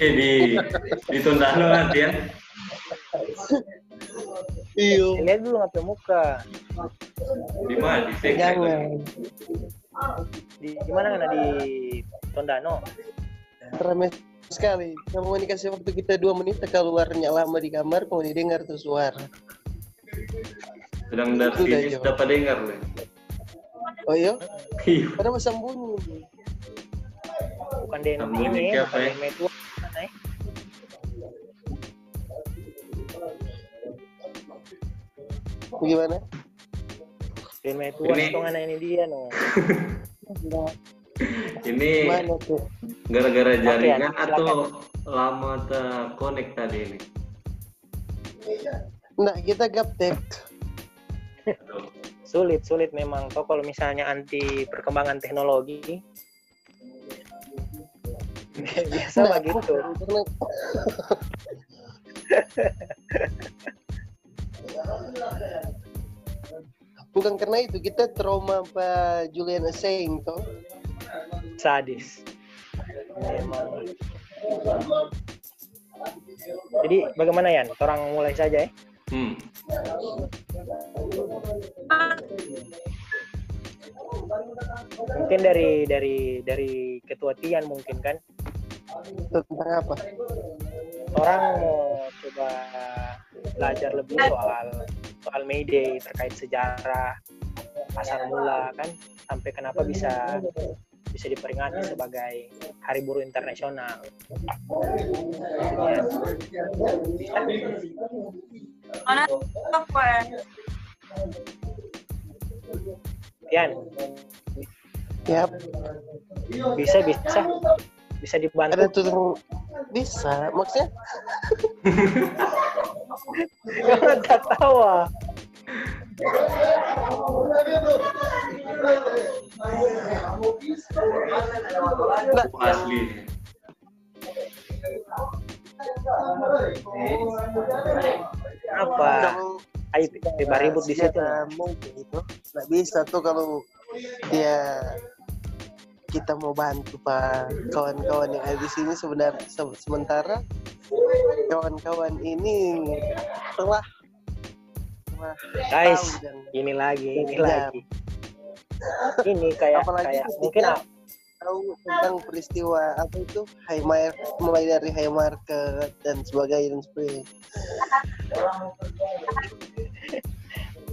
Oke di ditunda lo nanti ya. Iyo. Lihat dulu ngapain muka. Di mana? Di. Jangan. Di di mana kan di Tondano? Ramai sekali. Kamu ini kasih waktu kita dua menit keluarnya lama di kamar, kemudian dengar tuh suara. Sedang dari sini jauh. dapat dengar lo. Oh iya? Iya. Ada masam bunyi. Bukan Den Sambungan ini, ya? Den Metua. Mana, eh? Gimana? Ini- itu anak ini dia no. Ini gara-gara jaringan silakan. atau lama terkonek tadi ini? Nah, kita gaptek. Sulit, sulit memang. Toh kalau misalnya anti perkembangan teknologi, biasa Nah. Karena Bukan karena itu, kita trauma Pak Julian Assange toh. Sadis. Memang. Jadi bagaimana Yan? Orang mulai saja ya. Hmm. Mungkin dari dari dari ketua Tian mungkin kan. Tentang apa? Orang mau coba belajar lebih soal soal May Day terkait sejarah asal mula kan sampai kenapa bisa bisa diperingati sebagai Hari Buruh Internasional. Mana apa ya? Tian, Ya, bisa bisa bisa ada dibantu. tuh bisa. Maksudnya Jangan tertawa. nah, Asli. Apa? kalau Ayo tiba ribut di situ. senjata mungkin itu nggak bisa tuh kalau dia kita mau bantu pak kawan-kawan yang ada di sini sebenarnya se- sementara kawan-kawan ini telah telah Guys, dan ini lagi, ini Kejam. lagi. Ini kayak Apalagi kayak mungkin ah, tahu tentang peristiwa apa itu market mulai dari high market dan sebagainya dan sebagainya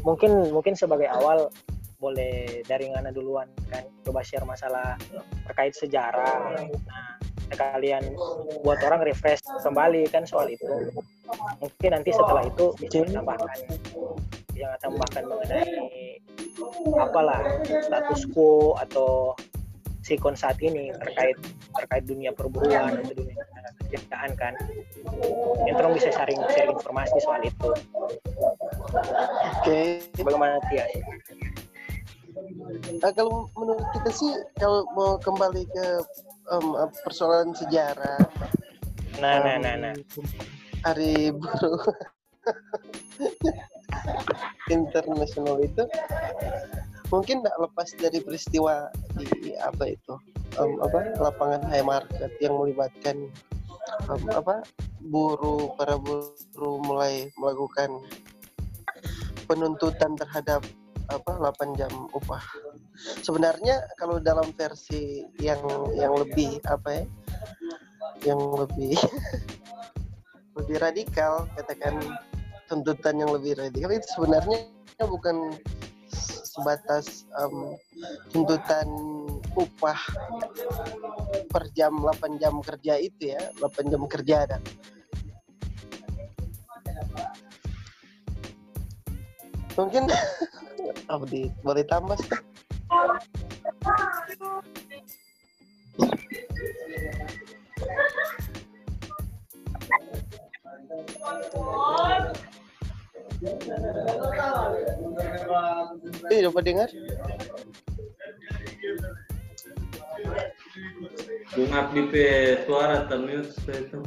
mungkin mungkin sebagai awal boleh dari Ngana duluan kan. Coba share masalah terkait sejarah. Nah sekalian buat orang refresh kembali kan soal itu. Mungkin nanti setelah itu bisa tambahkan yang tambahkan mengenai apalah status quo atau sikon saat ini terkait terkait dunia perburuan atau dunia kerjaan kan. Yang terus bisa sharing sharing informasi soal itu. Oke. Bagaimana Tia? Nah, kalau menurut kita sih kalau mau kembali ke em, persoalan sejarah Nah, nah, em, nah, nah. hari buruh internasional itu mungkin tidak lepas dari peristiwa di apa itu em, apa lapangan high market yang melibatkan em, apa buruh para buruh mulai melakukan penuntutan terhadap apa 8 jam upah. Sebenarnya kalau dalam versi yang yang lebih apa ya? Yang lebih lebih radikal katakan tuntutan yang lebih radikal itu sebenarnya bukan sebatas em, tuntutan upah per jam 8 jam kerja itu ya 8 jam kerja ada mungkin Abdi boleh tambah Seth? Eh, dapat dengar? Abdi pe suara termute itu.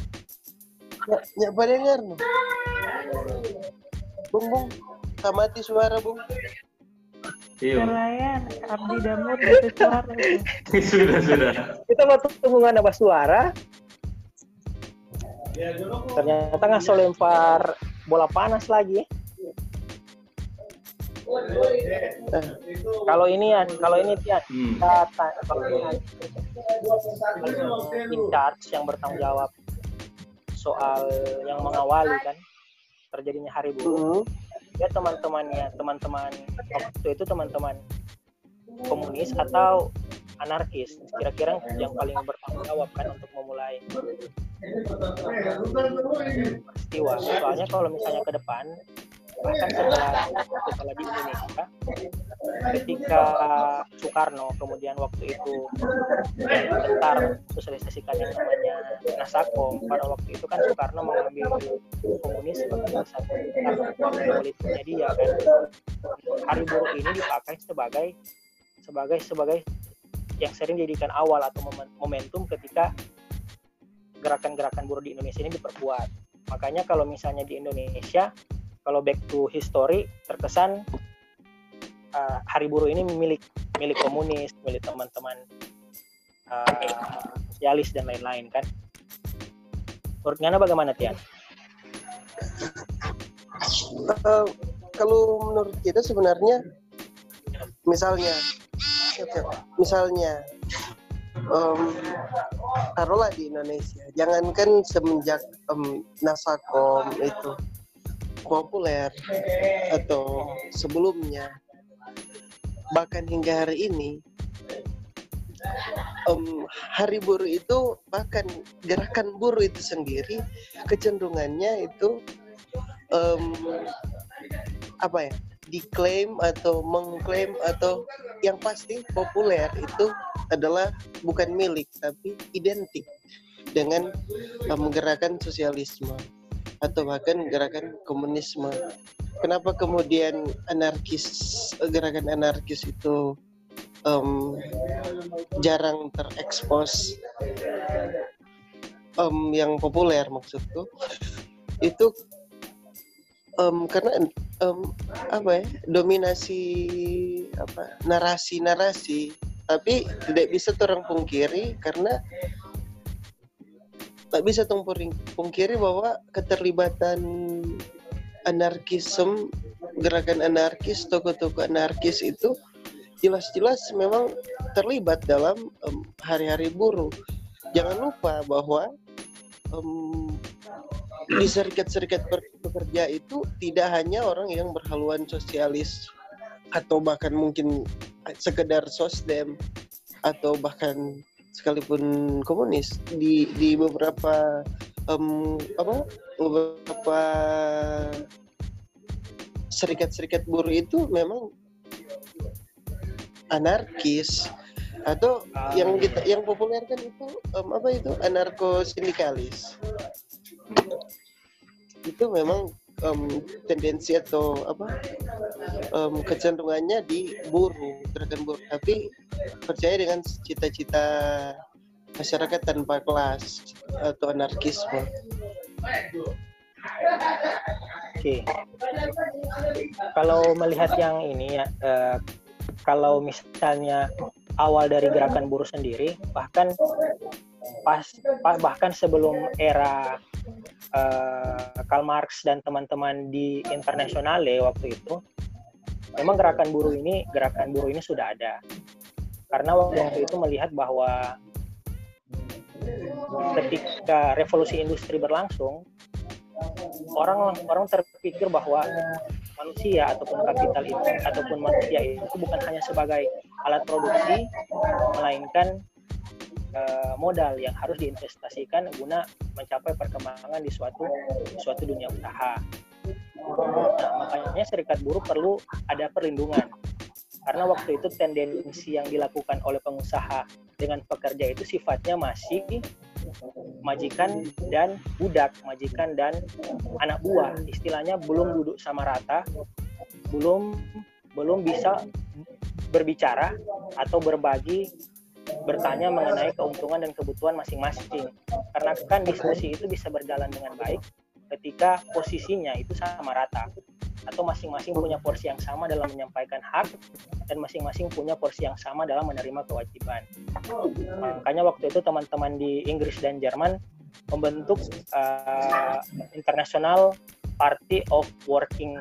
Ya, ya dengar no. Bung, bung, tak mati suara bung. Iya. Nelayan, Abdi Damur gitu suara. sudah sudah. Kita mau tunggu nggak suara. Ternyata ngasih lempar bola panas lagi. Nah, Kalau ini ya, kalau ini Tian, Hmm. kita ta- kalau ini in charge yang bertanggung jawab soal yang mengawali kan terjadinya hari buruh. mm, Ya teman-temannya, teman-teman waktu itu teman-teman komunis atau anarkis. Kira-kira yang paling bertanggung jawab kan untuk memulai peristiwa. Soalnya kalau misalnya ke depan bahkan setelah setelah di Indonesia ketika Soekarno kemudian waktu itu bentar sosialisasikan yang namanya Nasakom pada waktu itu kan Soekarno mengambil komunis sebagai satu politiknya dia kan. Hari buruh ini dipakai sebagai sebagai sebagai yang sering dijadikan awal atau momen- momentum ketika gerakan-gerakan buruh di Indonesia ini diperkuat makanya kalau misalnya di Indonesia kalau back to history terkesan uh, hari buruh ini milik milik komunis milik teman-teman uh, sosialis dan lain-lain kan? Menurut Ngana bagaimana Tian? eh, kalau menurut kita sebenarnya misalnya misalnya em, taruhlah di Indonesia. Jangankan semenjak em, Nasakom itu populer atau sebelumnya. Bahkan hingga hari ini em, hari buruh itu bahkan gerakan buruh itu sendiri kecenderungannya itu em, apa ya diklaim atau mengklaim atau yang pasti populer itu adalah bukan milik tapi identik dengan gerakan sosialisme atau bahkan gerakan komunisme. Kenapa kemudian anarkis gerakan anarkis itu em, jarang terekspos em, yang populer maksudku itu em, karena em, apa ya dominasi apa narasi-narasi tapi tidak bisa orang pungkiri karena tak bisa tong puring- pungkiri bahwa keterlibatan anarkisme gerakan anarkis tokoh-tokoh anarkis itu jelas-jelas memang terlibat dalam em, hari-hari buruh jangan lupa bahwa em, di serikat-serikat pekerja itu tidak hanya orang yang berhaluan sosialis atau bahkan mungkin sekedar sosdem atau bahkan sekalipun komunis di di beberapa em, apa beberapa serikat-serikat buruh itu memang anarkis. Atau Ah, yang kita yang populer kan itu em, apa itu? Anarko sindikalis itu memang em, tendensi atau apa em, kecenderungannya di buruh gerakan buruh tapi percaya dengan cita-cita masyarakat tanpa kelas atau anarkisme Oke. Kalau melihat yang ini ya, eh, kalau misalnya awal dari gerakan buruh sendiri, bahkan pas, pa- bahkan sebelum era eh, Karl Marx dan teman-teman di Internasionale waktu itu, memang gerakan buruh ini gerakan buruh ini sudah ada. Karena waktu itu melihat bahwa ketika revolusi industri berlangsung, orang orang terpikir bahwa manusia ataupun kapital itu ataupun manusia itu bukan hanya sebagai alat produksi melainkan eh, modal yang harus diinvestasikan guna mencapai perkembangan di suatu suatu dunia usaha. Nah, makanya serikat buruh perlu ada perlindungan karena waktu itu tendensi yang dilakukan oleh pengusaha dengan pekerja itu sifatnya masih majikan dan budak, majikan dan anak buah. Istilahnya belum duduk sama rata, belum belum bisa berbicara atau berbagi bertanya mengenai keuntungan dan kebutuhan masing-masing. Karena kan diskusi itu bisa berjalan dengan baik ketika posisinya itu sama rata. atau masing-masing punya porsi yang sama dalam menyampaikan hak dan masing-masing punya porsi yang sama dalam menerima kewajiban. Makanya waktu itu teman-teman di Inggris dan Jerman membentuk uh, International Party of Working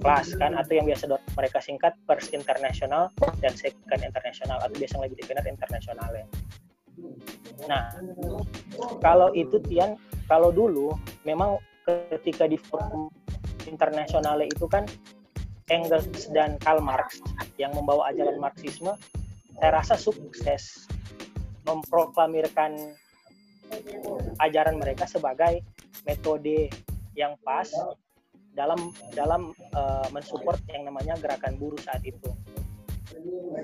Class kan atau yang biasa mereka singkat First International dan Second International atau biasa lebih dikenal internasional ya. Nah, kalau itu Tian, kalau dulu memang ketika di forum internasional itu kan Engels dan Karl Marx yang membawa ajaran Marxisme, saya rasa sukses memproklamirkan ajaran mereka sebagai metode yang pas dalam dalam uh, mensupport yang namanya gerakan buruh saat itu.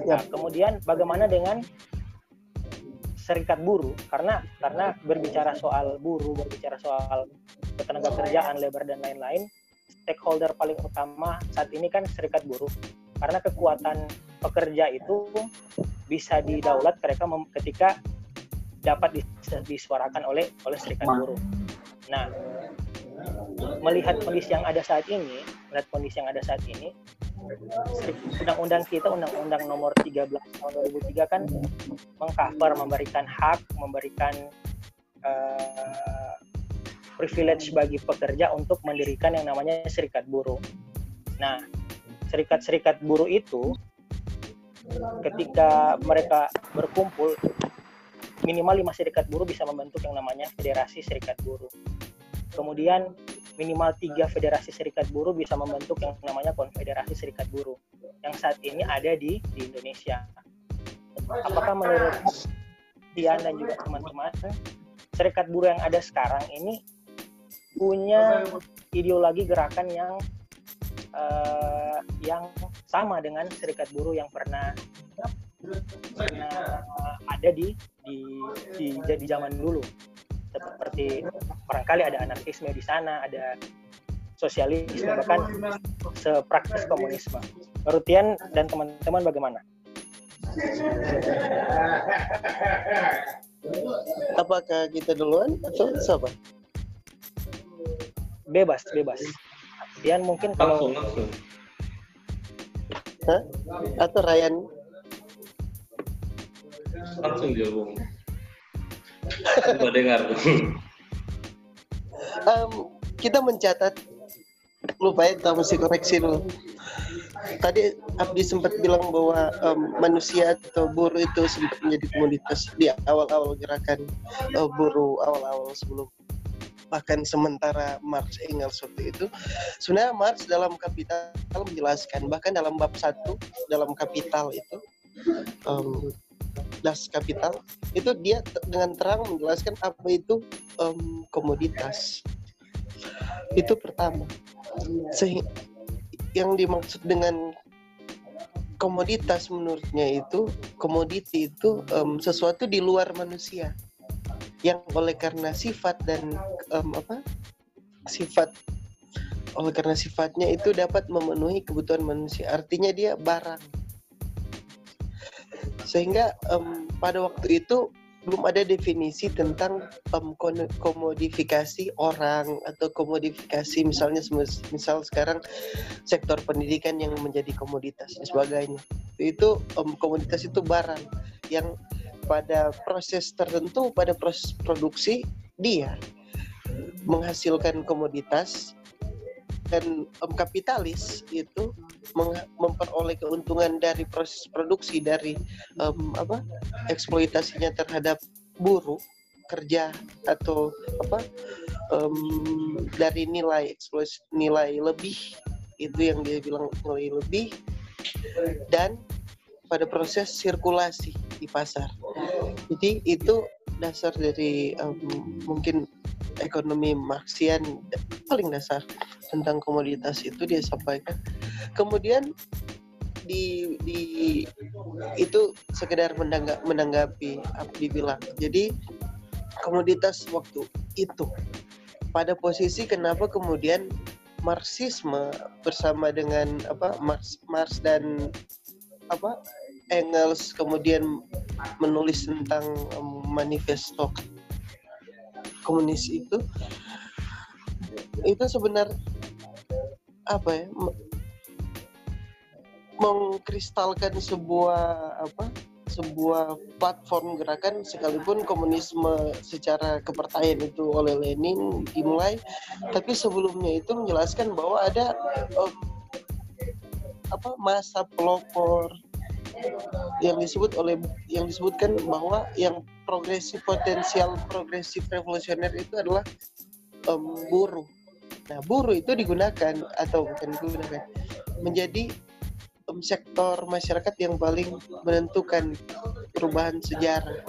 Nah, kemudian bagaimana dengan serikat buruh? Karena karena berbicara soal buruh, berbicara soal ketenaga kerjaan, labor dan lain-lain, stakeholder paling utama saat ini kan serikat buruh. Karena kekuatan pekerja itu bisa didaulat mereka ketika dapat disuarakan oleh oleh serikat buruh. Nah, melihat kondisi yang ada saat ini, melihat kondisi yang ada saat ini, undang-undang kita undang-undang nomor 13 tahun 2003 kan mengcover memberikan hak memberikan uh, privilege bagi pekerja untuk mendirikan yang namanya serikat buruh. Nah, serikat-serikat buruh itu ketika mereka berkumpul minimal lima serikat buruh bisa membentuk yang namanya federasi serikat buruh. Kemudian minimal tiga federasi serikat buruh bisa membentuk yang namanya konfederasi serikat buruh yang saat ini ada di di Indonesia. Apakah menurut Dian dan juga teman-teman serikat buruh yang ada sekarang ini punya ideologi gerakan yang uh, yang sama dengan serikat buruh yang pernah pernah ada di di di, di zaman dulu seperti barangkali ada anarkisme di sana, ada sosialisme bahkan sepraktis komunisme. Menurut Tian dan teman-teman bagaimana? Apakah kita duluan atau siapa? Bebas, bebas. Tian mungkin kalau langsung langsung. Hah? Atau Ryan? Langsung dia Bung. Coba dengar. um, kita mencatat lupa ya kita mesti koreksi dulu tadi Abdi sempat bilang bahwa um, manusia atau buruh itu sempat menjadi komoditas di awal-awal gerakan uh, buruh awal-awal sebelum bahkan sementara Marx Engels waktu itu sebenarnya Marx dalam Kapital menjelaskan bahkan dalam bab satu dalam Kapital itu um, Das Kapital itu dia dengan terang menjelaskan apa itu um, komoditas. Itu pertama. Sehingga yang dimaksud dengan komoditas menurutnya itu komoditi itu um, sesuatu di luar manusia. Yang oleh karena sifat dan um, apa sifat oleh karena sifatnya itu dapat memenuhi kebutuhan manusia. Artinya dia barang sehingga um, pada waktu itu belum ada definisi tentang um, komodifikasi orang atau komodifikasi misalnya misal sekarang sektor pendidikan yang menjadi komoditas dan sebagainya. Itu um, komoditas itu barang yang pada proses tertentu pada proses produksi dia menghasilkan komoditas dan um, kapitalis itu memperoleh keuntungan dari proses produksi dari um, apa eksploitasinya terhadap buruh kerja atau apa um, dari nilai eksploitasi nilai lebih itu yang dia bilang nilai lebih dan pada proses sirkulasi di pasar. Jadi itu dasar dari um, mungkin ekonomi Marxian paling dasar tentang komoditas itu dia sampaikan. Kemudian di di itu sekedar menangga, menanggapi apa dibilang. Jadi komoditas waktu itu pada posisi kenapa kemudian Marxisme bersama dengan apa Marx, Marx dan apa Engels kemudian menulis tentang um, manifesto komunis itu itu sebenarnya apa ya me- mengkristalkan sebuah apa sebuah platform gerakan sekalipun komunisme secara kepercayaan itu oleh Lenin dimulai. Tapi sebelumnya itu menjelaskan bahwa ada em, apa masa pelopor yang disebut oleh yang disebutkan bahwa yang progresif potensial progresif revolusioner itu adalah em, buruh. Nah, buruh itu digunakan atau bukan digunakan menjadi em, sektor masyarakat yang paling menentukan perubahan sejarah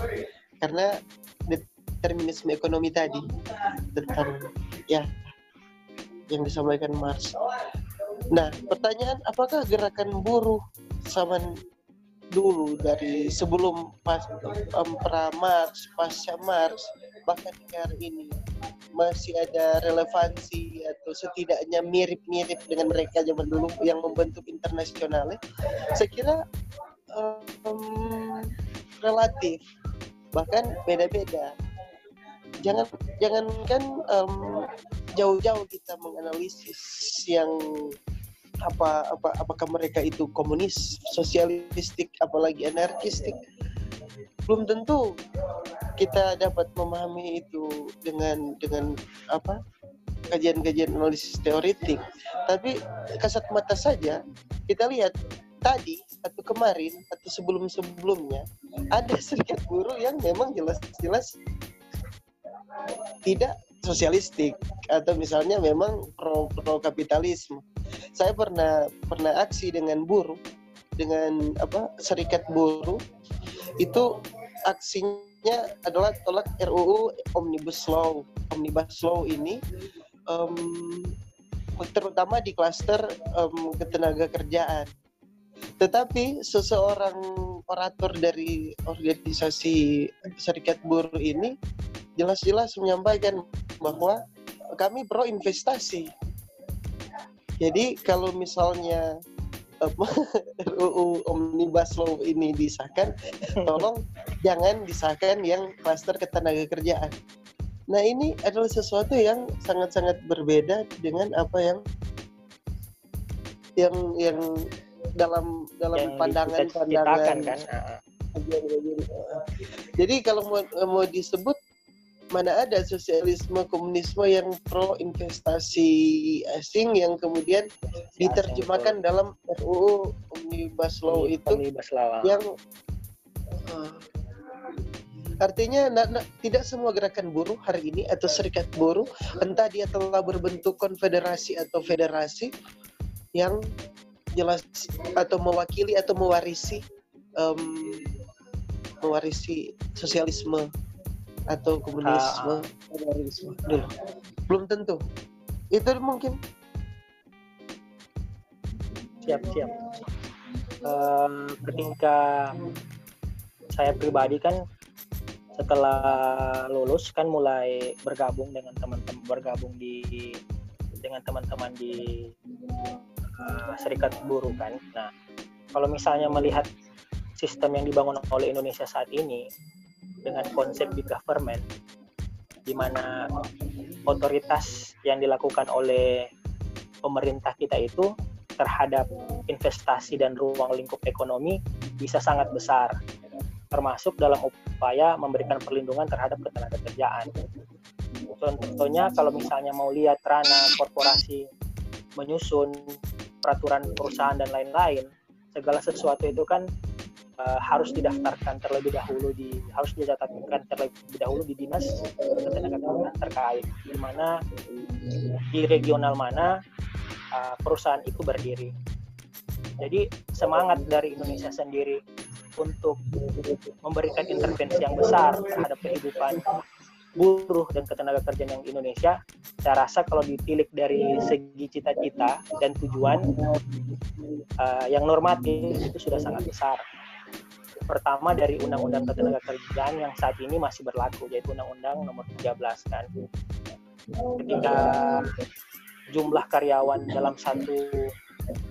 karena determinisme ekonomi tadi tentang ya yang disampaikan Marx. Nah, pertanyaan apakah gerakan buruh zaman dulu dari sebelum pas um, pra Marx, pasca Marx, bahkan hari ini masih ada relevansi atau setidaknya mirip-mirip dengan mereka zaman dulu yang membentuk internasional. Saya kira um, relatif bahkan beda-beda. Jangan jangankan um, jauh-jauh kita menganalisis yang apa apa apakah mereka itu komunis sosialistik apalagi anarkistik? Belum tentu kita dapat memahami itu dengan dengan apa kajian-kajian analisis teoritik. Tapi kasat mata saja kita lihat tadi atau kemarin atau sebelum-sebelumnya ada serikat buruh yang memang jelas-jelas tidak sosialistik atau misalnya memang pro pro kapitalisme. Saya pernah pernah aksi dengan buruh dengan apa serikat buruh itu aksinya adalah tolak RUU Omnibus Law. Omnibus Law ini um, terutama di klaster um, ketenaga kerjaan. Tetapi seseorang orator dari organisasi serikat buruh ini jelas-jelas menyampaikan bahwa kami pro investasi. Jadi kalau misalnya RUU Omnibus Law ini disahkan, tolong jangan disahkan yang klaster ketenaga kerjaan. Nah ini adalah sesuatu yang sangat-sangat berbeda dengan apa yang yang yang dalam dalam yang pandangan kan Ah, ah. jadi kalau mau, mau disebut mana ada sosialisme komunisme yang pro investasi asing yang kemudian diterjemahkan asing dalam RUU Omnibus Law itu Omnibus Law. yang uh, artinya na- na- tidak semua gerakan buruh hari ini atau serikat buruh entah dia telah berbentuk konfederasi atau federasi yang jelas atau mewakili atau mewarisi em, mewarisi sosialisme atau komunisme komunisme. Dulu. Belum tentu. Itu mungkin. Siap siap. Em, ketika saya pribadi kan setelah lulus kan mulai bergabung dengan teman-teman bergabung di dengan teman-teman di eh, serikat buruh kan. Nah kalau misalnya melihat sistem yang dibangun oleh Indonesia saat ini dengan konsep big government di mana otoritas yang dilakukan oleh pemerintah kita itu terhadap investasi dan ruang lingkup ekonomi bisa sangat besar termasuk dalam upaya memberikan perlindungan terhadap ketenaga kerjaan. Contohnya kalau misalnya mau lihat ranah korporasi menyusun peraturan perusahaan dan lain-lain, segala sesuatu itu kan eh, harus didaftarkan terlebih dahulu di harus dicatatkan terlebih dahulu di dinas ketenagakerjaan terkait di mana di regional mana uh, perusahaan itu berdiri. Jadi semangat dari Indonesia sendiri untuk memberikan intervensi yang besar terhadap kehidupan buruh dan ketenaga kerjaan yang Indonesia, saya rasa kalau ditilik dari segi cita-cita dan tujuan uh, yang normatif itu sudah sangat besar. Pertama dari Undang-Undang Ketenaga Kerjaan yang saat ini masih berlaku, yaitu Undang-Undang Nomor 13 kan. Ketika jumlah karyawan dalam satu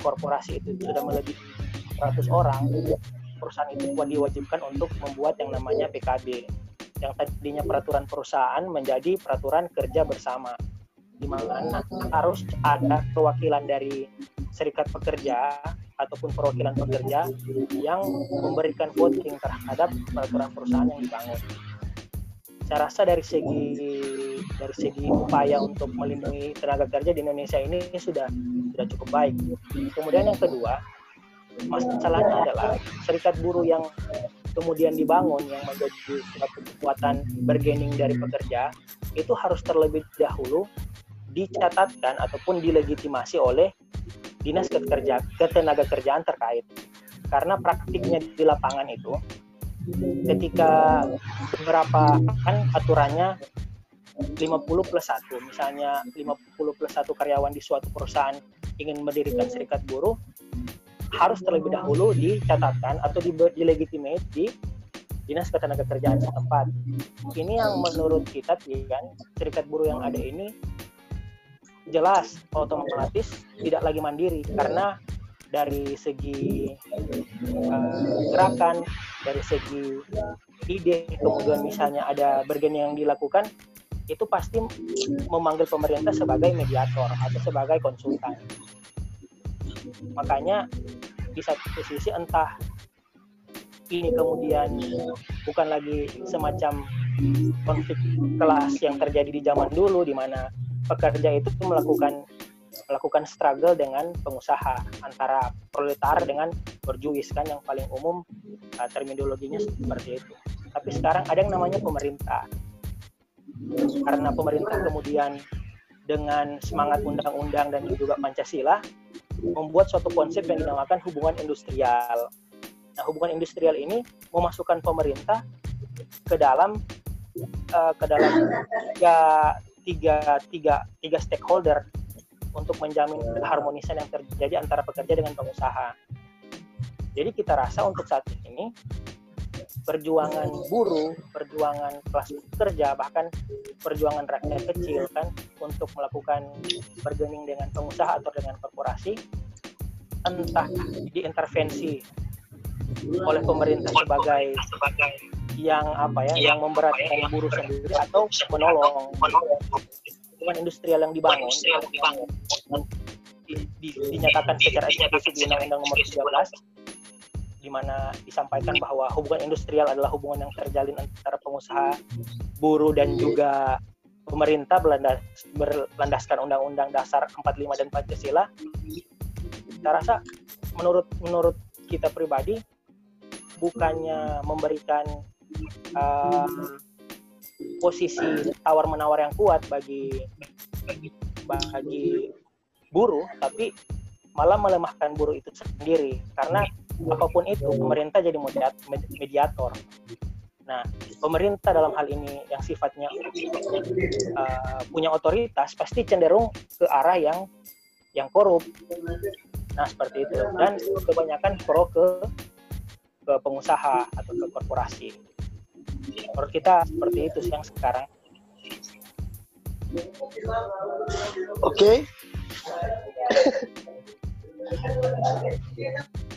korporasi itu sudah melebihi 100 orang, perusahaan itu diwajibkan untuk membuat yang namanya PKB. Yang tadinya peraturan perusahaan menjadi peraturan kerja bersama. di mana harus ada perwakilan dari serikat pekerja ataupun perwakilan pekerja yang memberikan voting terhadap peraturan perusahaan yang dibangun. Saya rasa dari segi dari segi upaya untuk melindungi tenaga kerja di Indonesia ini sudah sudah cukup baik. Kemudian yang kedua, masalahnya adalah serikat buruh yang kemudian dibangun yang menjadi kekuatan bergening dari pekerja itu harus terlebih dahulu dicatatkan ataupun dilegitimasi oleh dinas kekerja ketenaga kerjaan terkait karena praktiknya di lapangan itu ketika beberapa kan aturannya 50 plus 1 misalnya 50 plus 1 karyawan di suatu perusahaan ingin mendirikan serikat buruh harus terlebih dahulu dicatatkan atau dilegitimate di dinas ketenagakerjaan setempat. Ini yang menurut kita kan serikat buruh yang ada ini jelas otomatis tidak lagi mandiri karena dari segi uh, gerakan, dari segi ide, kemudian misalnya ada bergen yang dilakukan, itu pasti memanggil pemerintah sebagai mediator atau sebagai konsultan. Makanya di satu sisi entah ini kemudian bukan lagi semacam konflik kelas yang terjadi di zaman dulu di mana pekerja itu melakukan melakukan struggle dengan pengusaha antara proletar dengan berjuis kan yang paling umum uh, terminologinya seperti itu. Tapi sekarang ada yang namanya pemerintah. Karena pemerintah kemudian dengan semangat undang-undang dan juga Pancasila membuat suatu konsep yang dinamakan hubungan industrial. Nah, hubungan industrial ini memasukkan pemerintah ke dalam uh, ke dalam tiga, tiga, tiga, tiga stakeholder untuk menjamin keharmonisan yang terjadi antara pekerja dengan pengusaha. Jadi kita rasa untuk saat ini perjuangan buruh, perjuangan kelas pekerja, bahkan perjuangan rakyat kecil kan untuk melakukan bergening dengan pengusaha atau dengan korporasi, entah diintervensi oleh pemerintah sebagai yang apa ya, yang memberatkan buruh sendiri atau menolong. hubungan industrial yang dibangun, di, di, dinyatakan secara eksplisit di Undang-Undang Nomor 13 di mana disampaikan bahwa hubungan industrial adalah hubungan yang terjalin antara pengusaha, buruh dan juga pemerintah berlandaskan Undang-Undang Dasar 45 dan Pancasila. Saya rasa menurut menurut kita pribadi bukannya memberikan uh, posisi tawar menawar yang kuat bagi bagi buruh, tapi malah melemahkan buruh itu sendiri karena apa pun itu pemerintah jadi mediator. Nah, pemerintah dalam hal ini yang sifatnya uh, punya otoritas pasti cenderung ke arah yang yang korup. Nah, seperti itu. Dan kebanyakan pro ke ke pengusaha atau ke korporasi. Menurut kita seperti itu yang sekarang. Oke. Okay.